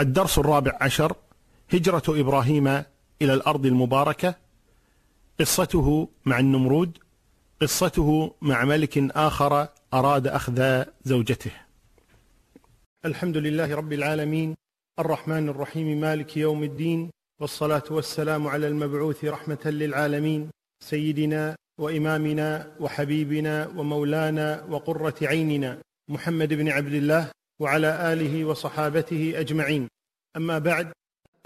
الدرس الرابع عشر هجرة إبراهيم إلى الأرض المباركة قصته مع النمرود قصته مع ملك آخر أراد أخذ زوجته. الحمد لله رب العالمين الرحمن الرحيم مالك يوم الدين والصلاة والسلام على المبعوث رحمة للعالمين سيدنا وإمامنا وحبيبنا ومولانا وقرة عيننا محمد بن عبد الله وعلى آله وصحابته أجمعين. أما بعد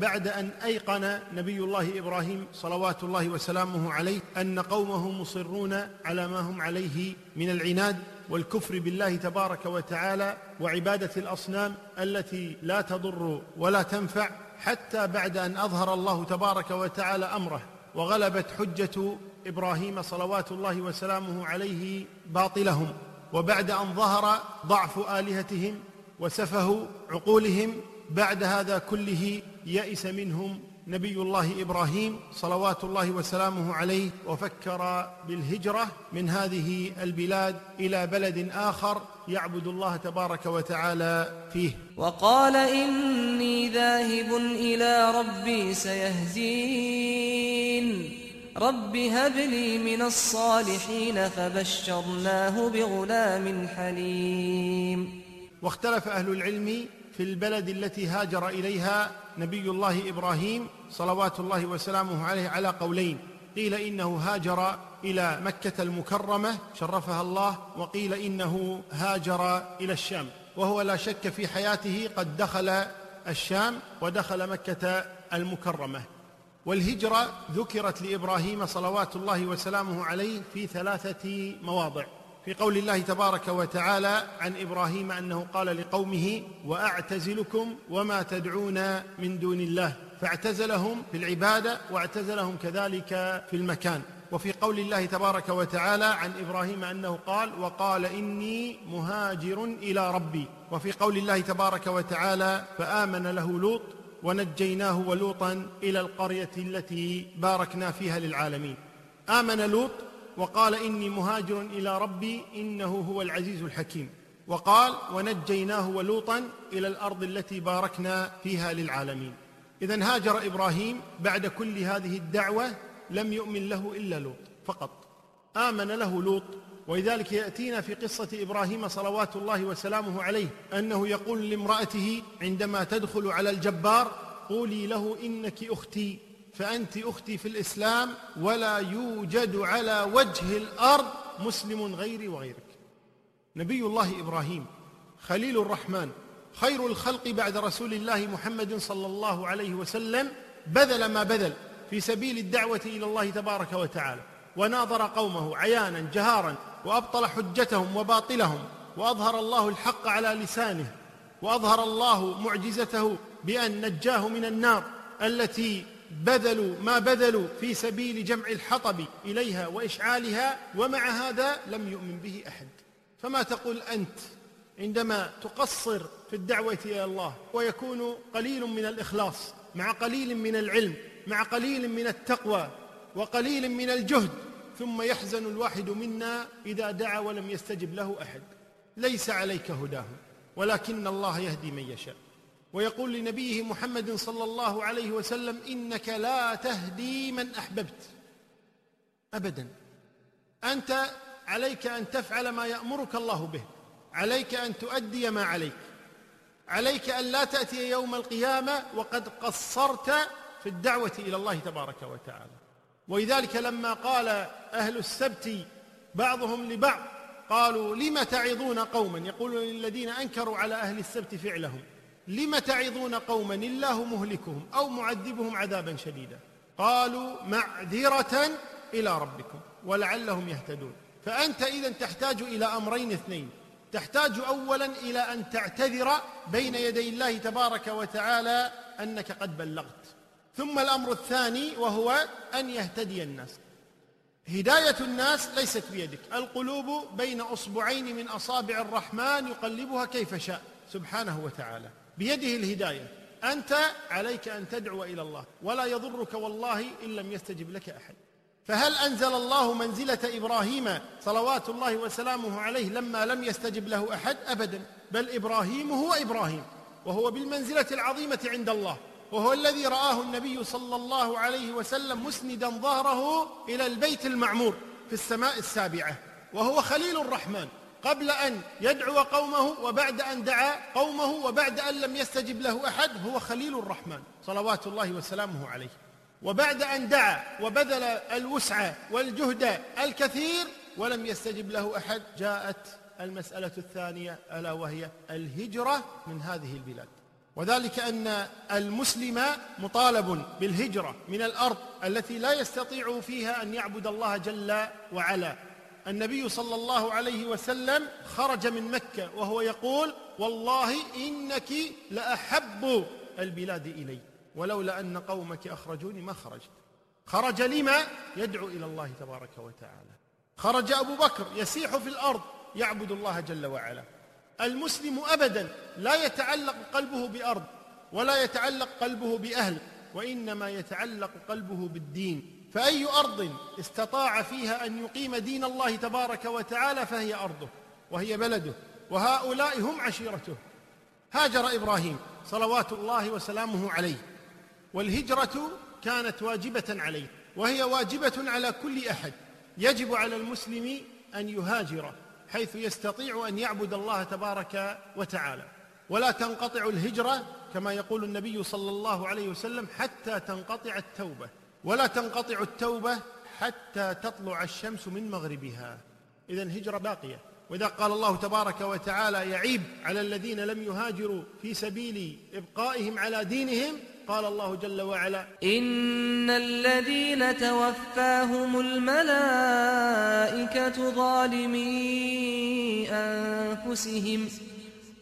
بعد أن أيقن نبي الله إبراهيم صلوات الله وسلامه عليه أن قومه مصرون على ما هم عليه من العناد والكفر بالله تبارك وتعالى وعبادة الأصنام التي لا تضر ولا تنفع حتى بعد أن أظهر الله تبارك وتعالى أمره وغلبت حجة إبراهيم صلوات الله وسلامه عليه باطلهم. وبعد أن ظهر ضعف آلهتهم وسفه عقولهم بعد هذا كله يئس منهم نبي الله إبراهيم صلوات الله وسلامه عليه وفكر بالهجرة من هذه البلاد إلى بلد آخر يعبد الله تبارك وتعالى فيه. وقال إني ذاهب إلى ربي سيهدين. رب هب لي من الصالحين فبشرناه بغلام حليم. واختلف أهل العلم في البلد التي هاجر إليها نبي الله إبراهيم صلوات الله وسلامه عليه على قولين. قيل إنه هاجر إلى مكة المكرمة شرفها الله وقيل إنه هاجر إلى الشام. وهو لا شك في حياته قد دخل الشام ودخل مكة المكرمة. والهجرة ذكرت لإبراهيم صلوات الله وسلامه عليه في ثلاثة مواضع. في قول الله تبارك وتعالى عن إبراهيم أنه قال لقومه وأعتزلكم وما تدعون من دون الله فاعتزلهم في العبادة واعتزلهم كذلك في المكان. وفي قول الله تبارك وتعالى عن إبراهيم أنه قال وقال إني مهاجر إلى ربي. وفي قول الله تبارك وتعالى فآمن له لوط ونجيناه ولوطا إلى القرية التي باركنا فيها للعالمين. آمن لوط وقال إني مهاجر إلى ربي إنه هو العزيز الحكيم. وقال ونجيناه ولوطا إلى الأرض التي باركنا فيها للعالمين. اذا هاجر إبراهيم بعد كل هذه الدعوة لم يؤمن له إلا لوط فقط. آمن له لوط ولذلك يأتينا في قصة إبراهيم صلوات الله وسلامه عليه أنه يقول لامرأته عندما تدخل على الجبار قولي له إنك أختي. فأنت أختي في الإسلام ولا يوجد على وجه الأرض مسلم غيري وغيرك. نبي الله إبراهيم خليل الرحمن خير الخلق بعد رسول الله محمد صلى الله عليه وسلم بذل ما بذل في سبيل الدعوة إلى الله تبارك وتعالى وناظر قومه عيانا جهارا وأبطل حجتهم وباطلهم وأظهر الله الحق على لسانه وأظهر الله معجزته بأن نجاه من النار التي بذلوا ما بذلوا في سبيل جمع الحطب إليها وإشعالها ومع هذا لم يؤمن به أحد. فما تقول أنت عندما تقصر في الدعوة إلى الله ويكون قليل من الإخلاص مع قليل من العلم مع قليل من التقوى وقليل من الجهد ثم يحزن الواحد منا إذا دعا ولم يستجب له أحد؟ ليس عليك هداهم ولكن الله يهدي من يشاء. ويقول لنبيه محمد صلى الله عليه وسلم إنك لا تهدي من أحببت. ابدا. أنت عليك أن تفعل ما يأمرك الله به. عليك أن تؤدي ما عليك. عليك أن لا تأتي يوم القيامة وقد قصرت في الدعوة إلى الله تبارك وتعالى. ولذلك لما قال أهل السبت بعضهم لبعض قالوا لم تعظون قوما؟ يقولون للذين أنكروا على أهل السبت فعلهم. لم تعظون قوما الله مهلكهم أو معذبهم عذابا شديدا؟ قالوا معذرة إلى ربكم ولعلهم يهتدون. فأنت اذا تحتاج إلى أمرين اثنين. تحتاج اولا إلى أن تعتذر بين يدي الله تبارك وتعالى أنك قد بلغت. ثم الأمر الثاني وهو أن يهتدي الناس. هداية الناس ليست بيدك. القلوب بين أصبعين من أصابع الرحمن يقلبها كيف شاء. سبحانه وتعالى. بيده الهداية. أنت عليك أن تدعو إلى الله ولا يضرك والله إن لم يستجب لك أحد. فهل أنزل الله منزلة إبراهيم صلوات الله وسلامه عليه لما لم يستجب له أحد؟ ابدا. بل إبراهيم هو إبراهيم وهو بالمنزلة العظيمة عند الله وهو الذي رآه النبي صلى الله عليه وسلم مسندا ظهره إلى البيت المعمور في السماء السابعة وهو خليل الرحمن. قبل أن يدعو قومه وبعد أن دعا قومه وبعد أن لم يستجب له أحد هو خليل الرحمن صلوات الله وسلامه عليه. وبعد أن دعا وبذل الوسع والجهد الكثير ولم يستجب له أحد جاءت المسألة الثانية ألا وهي الهجرة من هذه البلاد. وذلك أن المسلم مطالب بالهجرة من الأرض التي لا يستطيع فيها أن يعبد الله جل وعلا. النبي صلى الله عليه وسلم خرج من مكة وهو يقول والله إنك لأحب البلاد إلي ولولا أن قومك أخرجوني ما خرجت. خرج لما؟ يدعو إلى الله تبارك وتعالى. خرج أبو بكر يسيح في الأرض يعبد الله جل وعلا. المسلم أبدا لا يتعلق قلبه بأرض ولا يتعلق قلبه بأهل وإنما يتعلق قلبه بالدين. فأي أرض استطاع فيها أن يقيم دين الله تبارك وتعالى فهي أرضه وهي بلده وهؤلاء هم عشيرته. هاجر إبراهيم صلوات الله وسلامه عليه والهجرة كانت واجبة عليه وهي واجبة على كل أحد. يجب على المسلم أن يهاجر حيث يستطيع أن يعبد الله تبارك وتعالى. ولا تنقطع الهجرة كما يقول النبي صلى الله عليه وسلم حتى تنقطع التوبة. ولا تنقطع التوبة حتى تطلع الشمس من مغربها. إذا هجرة باقية. وإذا قال الله تبارك وتعالى يعيب على الذين لم يهاجروا في سبيل إبقائهم على دينهم قال الله جل وعلا إن الذين توفاهم الملائكة ظالمي أنفسهم.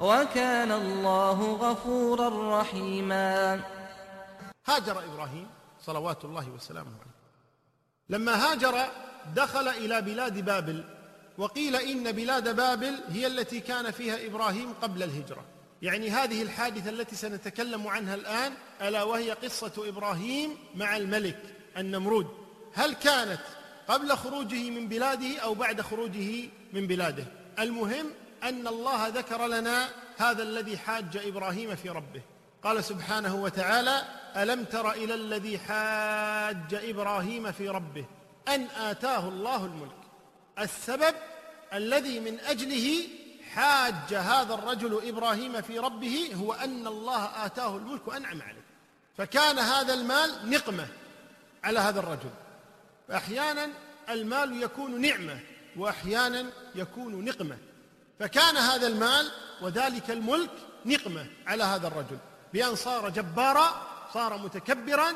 وكان الله غفورا رحيما. هاجر إبراهيم صلوات الله وسلامه عليه. لما هاجر دخل إلى بلاد بابل وقيل إن بلاد بابل هي التي كان فيها إبراهيم قبل الهجرة. يعني هذه الحادثة التي سنتكلم عنها الآن ألا وهي قصة إبراهيم مع الملك النمرود. هل كانت قبل خروجه من بلاده أو بعد خروجه من بلاده؟ المهم أن الله ذكر لنا هذا الذي حاج إبراهيم في ربه. قال سبحانه وتعالى ألم تر إلى الذي حاج إبراهيم في ربه؟ أن آتاه الله الملك. السبب الذي من أجله حاج هذا الرجل إبراهيم في ربه هو أن الله آتاه الملك وأنعم عليه. فكان هذا المال نقمة على هذا الرجل. فأحيانا المال يكون نعمة وأحيانا يكون نقمة. فكان هذا المال وذلك الملك نقمة على هذا الرجل بأن صار جبارا صار متكبرا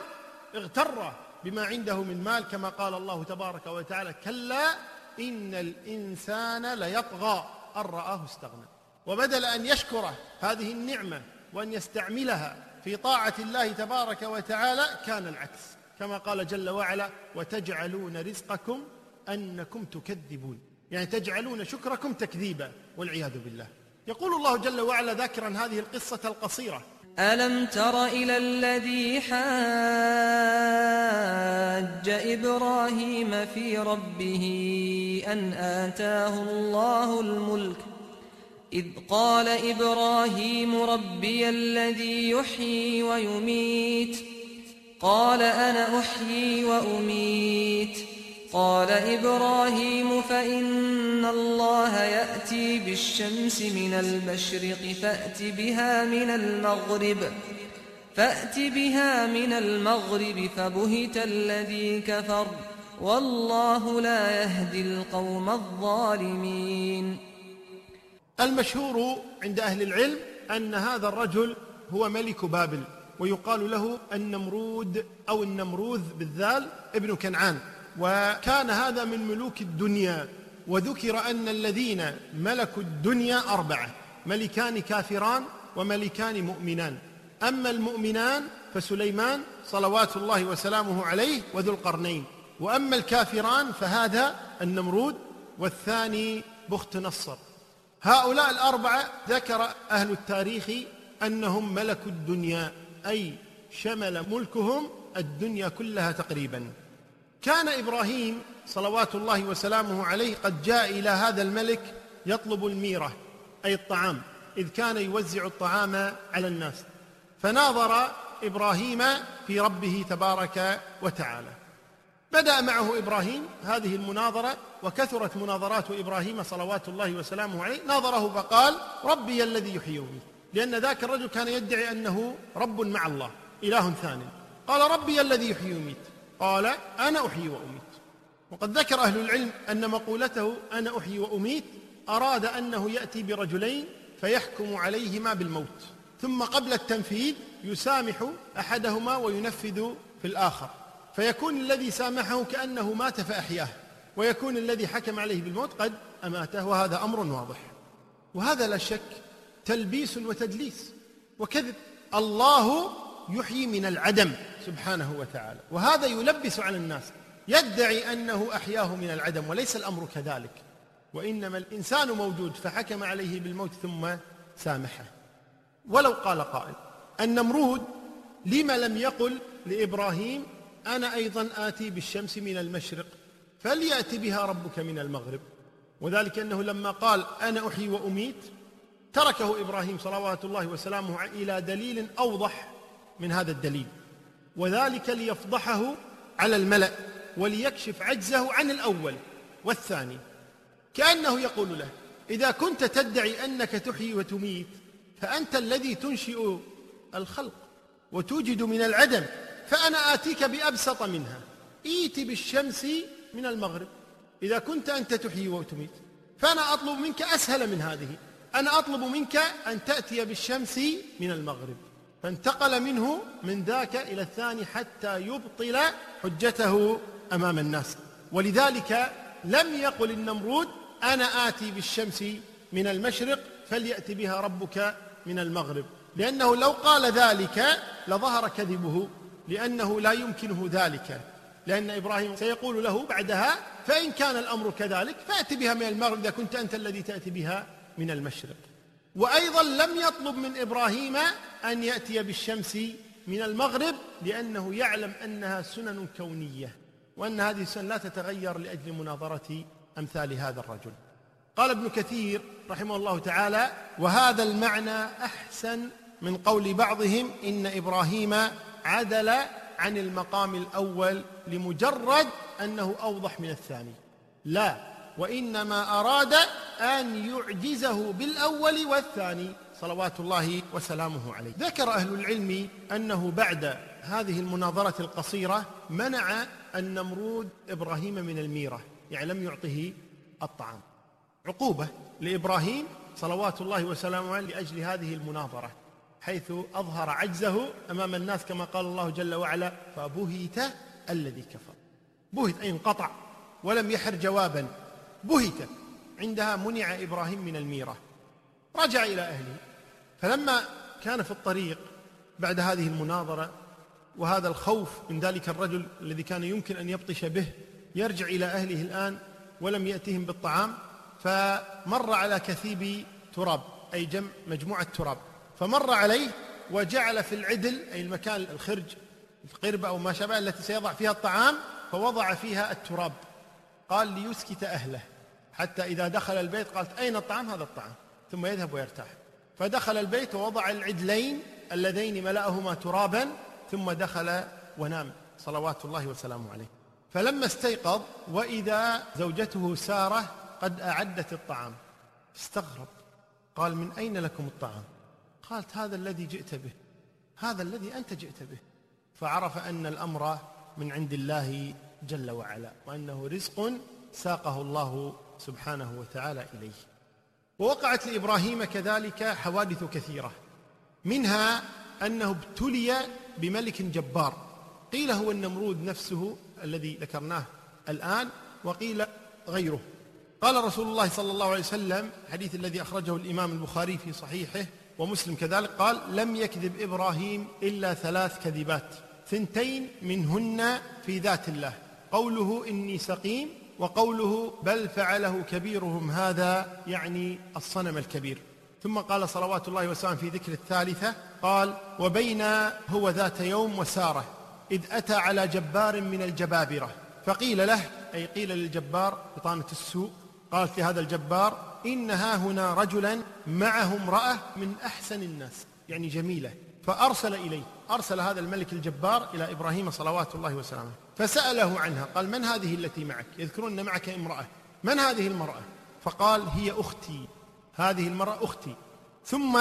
اغتر بما عنده من مال كما قال الله تبارك وتعالى كلا إن الإنسان ليطغى. أن رآه استغنى. وبدل أن يشكر هذه النعمة وأن يستعملها في طاعة الله تبارك وتعالى كان العكس. كما قال جل وعلا وتجعلون رزقكم أنكم تكذبون. يعني تجعلون شكركم تكذيبا والعياذ بالله. يقول الله جل وعلا ذاكرا هذه القصة القصيرة. ألم تر إلى الذي حاج إبراهيم في ربه أن آتاه الله الملك؟ إذ قال إبراهيم ربي الذي يحيي ويميت قال أنا أحيي وأميت. قال إبراهيم فإن الله يأتي بالشمس من المشرق فأت بها من المغرب فأت بها من المغرب فبهت الذي كفر والله لا يهدي القوم الظالمين. المشهور عند أهل العلم أن هذا الرجل هو ملك بابل ويقال له النمرود أو النمروذ بالذال ابن كنعان. وكان هذا من ملوك الدنيا وذكر أن الذين ملكوا الدنيا أربعة ملكان كافران وملكان مؤمنان. أما المؤمنان فسليمان صلوات الله وسلامه عليه وذو القرنين وأما الكافران فهذا النمرود والثاني بخت نصر. هؤلاء الأربعة ذكر أهل التاريخ أنهم ملكوا الدنيا أي شمل ملكهم الدنيا كلها تقريبا. كان إبراهيم صلوات الله وسلامه عليه قد جاء إلى هذا الملك يطلب الميرة أي الطعام إذ كان يوزع الطعام على الناس. فناظر إبراهيم في ربه تبارك وتعالى. بدأ معه إبراهيم هذه المناظرة وكثرت مناظرات إبراهيم صلوات الله وسلامه عليه. ناظره فقال ربي الذي يحيي ويميت لأن ذاك الرجل كان يدعي أنه رب مع الله إله ثاني. قال ربي الذي يحيي ويميت قال أنا أحيي وأميت. وقد ذكر أهل العلم أن مقولته أنا أحيي وأميت أراد أنه يأتي برجلين فيحكم عليهما بالموت. ثم قبل التنفيذ يسامح أحدهما وينفذ في الآخر. فيكون الذي سامحه كأنه مات فأحياه. ويكون الذي حكم عليه بالموت قد أماته. وهذا أمر واضح. وهذا لا شك تلبيس وتدليس. وكذب. الله يحيي من العدم سبحانه وتعالى. وهذا يلبس على الناس. يدعي أنه أحياه من العدم وليس الأمر كذلك. وإنما الإنسان موجود فحكم عليه بالموت ثم سامحه. ولو قال قائل النمرود لم لم يقل لإبراهيم أنا أيضا آتي بالشمس من المشرق فليات بها ربك من المغرب. وذلك أنه لما قال أنا أحيي وأميت تركه إبراهيم صلوات الله وسلامه إلى دليل أوضح من هذا الدليل. وذلك ليفضحه على الملأ وليكشف عجزه عن الأول والثاني. كأنه يقول له إذا كنت تدعي أنك تحيي وتميت فأنت الذي تنشئ الخلق وتوجد من العدم فأنا آتيك بأبسط منها. إيت بالشمس من المغرب. إذا كنت أنت تحيي وتميت فأنا أطلب منك أسهل من هذه. أنا أطلب منك أن تأتي بالشمس من المغرب. فانتقل منه من ذاك إلى الثاني حتى يبطل حجته أمام الناس. ولذلك لم يقل النمرود أنا آتي بالشمس من المشرق فليأت بها ربك من المغرب. لأنه لو قال ذلك لظهر كذبه لأنه لا يمكنه ذلك. لأن إبراهيم سيقول له بعدها فإن كان الأمر كذلك فأت بها من المغرب إذا كنت أنت الذي تأتي بها من المشرق. وأيضا لم يطلب من إبراهيم أن يأتي بالشمس من المغرب لأنه يعلم أنها سنن كونية وأن هذه السنن لا تتغير لأجل مناظرة أمثال هذا الرجل. قال ابن كثير رحمه الله تعالى وهذا المعنى أحسن من قول بعضهم إن إبراهيم عدل عن المقام الأول لمجرد أنه أوضح من الثاني. لا وإنما أراد أن يعجزه بالأول والثاني صلوات الله وسلامه عليه. ذكر أهل العلم أنه بعد هذه المناظرة القصيرة منع النمرود إبراهيم من الميرة يعني لم يعطه الطعام. عقوبة لإبراهيم صلوات الله وسلامه عليه لأجل هذه المناظرة حيث أظهر عجزه أمام الناس كما قال الله جل وعلا فبهت الذي كفر بهت أي انقطع ولم يحر جوابا. بهت. عندها منع إبراهيم من الميرة. رجع إلى أهله. فلما كان في الطريق بعد هذه المناظرة وهذا الخوف من ذلك الرجل الذي كان يمكن أن يبطش به يرجع إلى أهله الآن ولم يأتهم بالطعام فمر على كثيب تراب أي جمع مجموعة تراب. فمر عليه وجعل في العدل أي المكان الخرج القربة أو ما شابه التي سيضع فيها الطعام فوضع فيها التراب. قال ليسكت أهله. حتى إذا دخل البيت قالت أين الطعام؟ هذا الطعام. ثم يذهب ويرتاح. فدخل البيت ووضع العدلين اللذين ملأهما ترابا ثم دخل ونام. صلوات الله وسلامه عليه. فلما استيقظ وإذا زوجته سارة قد أعدت الطعام. استغرب. قال من أين لكم الطعام؟ قالت هذا الذي جئت به. هذا الذي أنت جئت به. فعرف أن الأمر من عند الله جل وعلا وأنه رزق ساقه الله سبحانه وتعالى إليه. ووقعت لإبراهيم كذلك حوادث كثيرة منها أنه ابتلي بملك جبار. قيل هو النمرود نفسه الذي ذكرناه الآن وقيل غيره. قال رسول الله صلى الله عليه وسلم حديث الذي أخرجه الإمام البخاري في صحيحه ومسلم كذلك قال لم يكذب إبراهيم إلا ثلاث كذبات ثنتين منهن في ذات الله. قوله إني سقيم وقوله بل فعله كبيرهم هذا يعني الصنم الكبير. ثم قال صلوات الله وسلامه في ذكر الثالثة قال وبين هو ذات يوم وسارة إذ أتى على جبار من الجبابرة. فقيل له أي قيل للجبار بطانة السوء. قالت لهذا الجبار إن ها هنا رجلا معه امرأة من أحسن الناس. يعني جميلة. فأرسل إليه أرسل هذا الملك الجبار إلى إبراهيم صلوات الله وسلامه. فسأله عنها قال من هذه التي معك؟ يذكرون معك امرأة. من هذه المرأة؟ فقال هي أختي. هذه المرأة أختي. ثم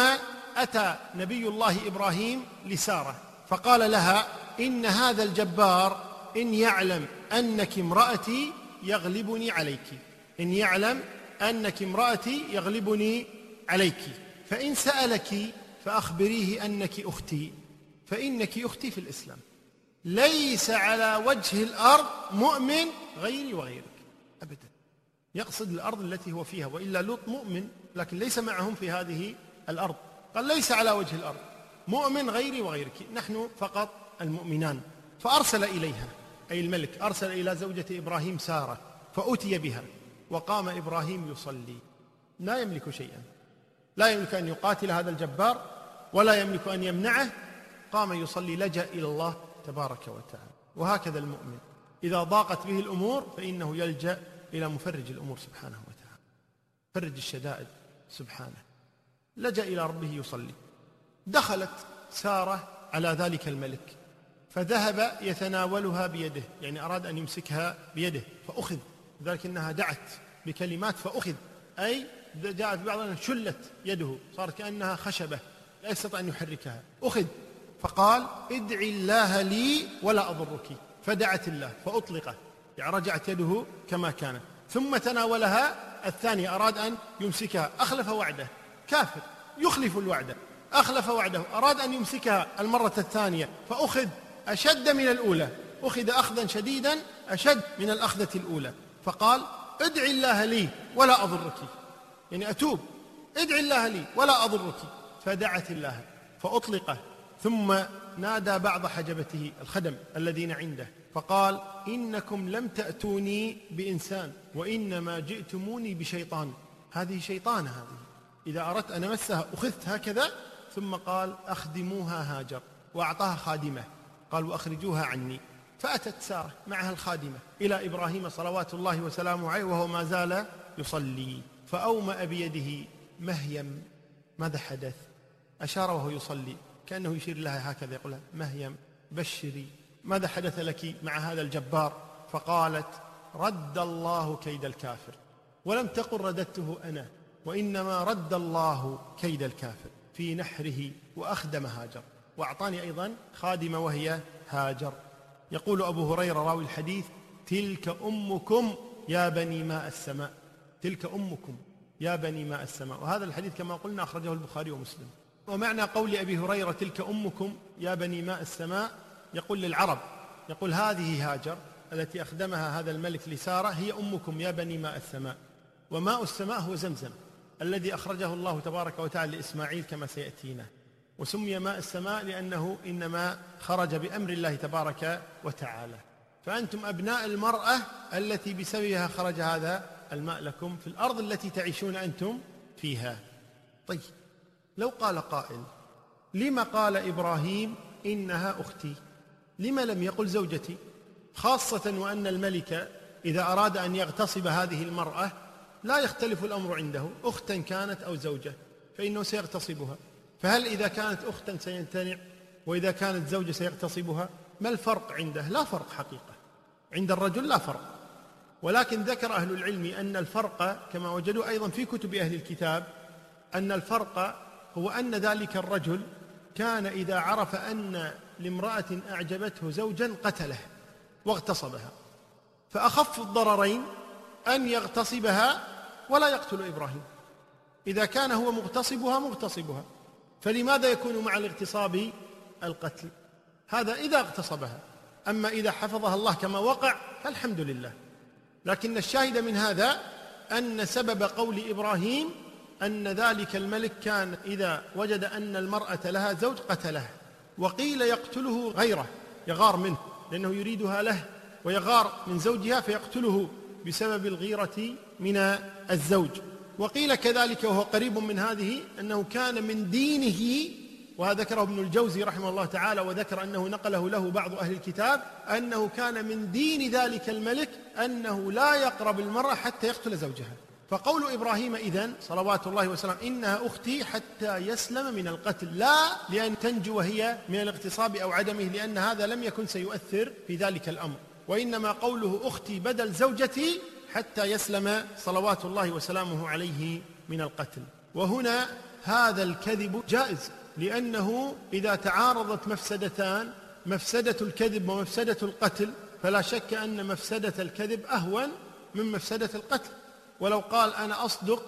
أتى نبي الله إبراهيم لسارة فقال لها إن هذا الجبار إن يعلم أنك امرأتي يغلبني عليك. إن يعلم أنك امرأتي يغلبني عليك. فإن سألك فأخبريه أنك أختي. فإنك أختي في الإسلام. ليس على وجه الأرض مؤمن غيري وغيرك. أبدا. يقصد الأرض التي هو فيها وإلا لوط مؤمن لكن ليس معهم في هذه الأرض. قال ليس على وجه الأرض. مؤمن غيري وغيرك. نحن فقط المؤمنان. فأرسل إليها أي الملك أرسل إلى زوجة إبراهيم سارة فأتي بها وقام إبراهيم يصلي. لا يملك شيئا. لا يملك أن يقاتل هذا الجبار ولا يملك أن يمنعه. قام يصلي لجأ إلى الله. تبارك وتعالى. وهكذا المؤمن إذا ضاقت به الأمور فإنه يلجأ إلى مفرج الأمور سبحانه وتعالى. فرج الشدائد سبحانه. لجأ إلى ربه يصلي. دخلت سارة على ذلك الملك. فذهب يتناولها بيده. يعني أراد أن يمسكها بيده. فأخذ. ذلك أنها دعت بكلمات فأخذ. أي جاءت بعضنا شلت يده. صارت كأنها خشبة. لا يستطيع أن يحركها. أخذ. فقال ادعي الله لي ولا أضرك. فدعت الله فأطلقه يعني رجعت يده كما كانت. ثم تناولها. الثاني أراد أن يمسكها. أخلف وعده. كافر. يخلف الوعد. أخلف وعده. أراد أن يمسكها المرة الثانية. فأخذ أشد من الأولى. أخذ أخذا شديدا أشد من الأخذة الأولى. فقال ادعي الله لي ولا أضرك. يعني أتوب. ادعي الله لي ولا أضرك. فدعت الله. فأطلقه ثم نادى بعض حجبته الخدم الذين عنده فقال إنكم لم تأتوني بإنسان وإنما جئتموني بشيطان. هذه شيطانة هذه. إذا أردت أن أمسها أخذت هكذا ثم قال أخدموها هاجر وأعطاها خادمة. قال وأخرجوها عني. فأتت سارة معها الخادمة إلى إبراهيم صلوات الله وسلامه عليه وهو ما زال يصلي. فأومأ بيده مهيم ماذا حدث؟ أشار وهو يصلي. كأنه يشير لها هكذا يقول لها مهيم بشري ماذا حدث لك مع هذا الجبار؟ فقالت رد الله كيد الكافر ولم تقل رددته أنا وإنما رد الله كيد الكافر في نحره وأخدم هاجر. وأعطاني أيضا خادمة وهي هاجر. يقول أبو هريرة راوي الحديث تلك أمكم يا بني ماء السماء تلك أمكم يا بني ماء السماء. وهذا الحديث كما قلنا أخرجه البخاري ومسلم. ومعنى قول أبي هريرة تلك أمكم يا بني ماء السماء يقول للعرب يقول هذه هاجر التي أخدمها هذا الملك لسارة هي أمكم يا بني ماء السماء. وماء السماء هو زمزم الذي أخرجه الله تبارك وتعالى لإسماعيل كما سيأتينا. وسمي ماء السماء لأنه إنما خرج بأمر الله تبارك وتعالى. فأنتم أبناء المرأة التي بسببها خرج هذا الماء لكم في الأرض التي تعيشون أنتم فيها. طيب لو قال قائل لما قال إبراهيم إنها أختي؟ لما لم يقل زوجتي؟ خاصة وأن الملك إذا أراد أن يغتصب هذه المرأة لا يختلف الأمر عنده أختا كانت أو زوجة فإنه سيغتصبها. فهل إذا كانت أختا سيمتنع؟ وإذا كانت زوجة سيغتصبها؟ ما الفرق عنده؟ لا فرق حقيقة. عند الرجل لا فرق. ولكن ذكر أهل العلم أن الفرق كما وجدوا أيضا في كتب أهل الكتاب أن الفرق هو أن ذلك الرجل كان إذا عرف أن لامرأة أعجبته زوجا قتله واغتصبها. فأخف الضررين أن يغتصبها ولا يقتل إبراهيم. إذا كان هو مغتصبها مغتصبها. فلماذا يكون مع الاغتصاب القتل؟ هذا إذا اغتصبها. أما إذا حفظها الله كما وقع فالحمد لله. لكن الشاهد من هذا أن سبب قول إبراهيم أن ذلك الملك كان إذا وجد أن المرأة لها زوج قتله وقيل يقتله غيره يغار منه لأنه يريدها له ويغار من زوجها فيقتله بسبب الغيرة من الزوج. وقيل كذلك وهو قريب من هذه أنه كان من دينه وهذا ذكره ابن الجوزي رحمه الله تعالى وذكر أنه نقله له بعض أهل الكتاب أنه كان من دين ذلك الملك أنه لا يقرب المرأة حتى يقتل زوجها. فقول إبراهيم إذن صلوات الله وسلامه إنها أختي حتى يسلم من القتل. لا لأن تنجو هي من الاغتصاب أو عدمه لأن هذا لم يكن سيؤثر في ذلك الأمر. وإنما قوله أختي بدل زوجتي حتى يسلم صلوات الله وسلامه عليه من القتل. وهنا هذا الكذب جائز لأنه إذا تعارضت مفسدتان مفسدة الكذب ومفسدة القتل فلا شك أن مفسدة الكذب أهون من مفسدة القتل. ولو قال أنا أصدق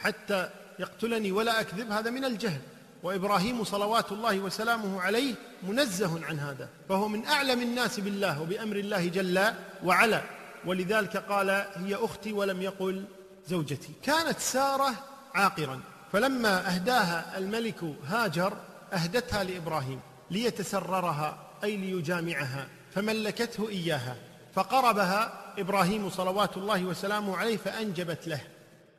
حتى يقتلني ولا أكذب هذا من الجهل. وإبراهيم صلوات الله وسلامه عليه منزه عن هذا فهو من أعلم الناس بالله وبأمر الله جل وعلا. ولذلك قال هي أختي ولم يقل زوجتي. كانت سارة عاقرا فلما أهداها الملك هاجر أهدتها لإبراهيم ليتسررها أي ليجامعها فملكته إياها فقربها إبراهيم صلوات الله وسلامه عليه فأنجبت له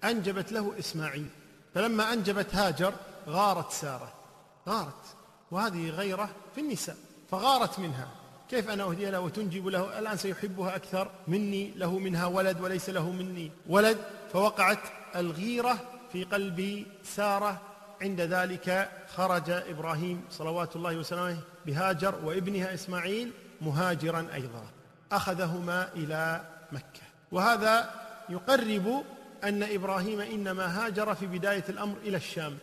أنجبت له إسماعيل. فلما أنجبت هاجر غارت سارة. غارت. وهذه غيرة في النساء فغارت منها. كيف أنا أهدي له وتنجب له؟ الآن سيحبها أكثر مني له منها ولد وليس له مني. ولد فوقعت الغيرة في قلب سارة. عند ذلك خرج إبراهيم صلوات الله وسلامه بهاجر وابنها إسماعيل مهاجرا أيضا. أخذهما إلى مكة. وهذا يقرب أن إبراهيم إنما هاجر في بداية الأمر إلى الشام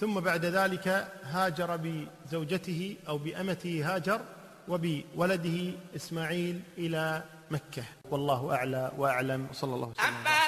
ثم بعد ذلك هاجر بزوجته أو بأمته هاجر وبولده إسماعيل إلى مكة. والله أعلى وأعلم. وصلى الله وسلم.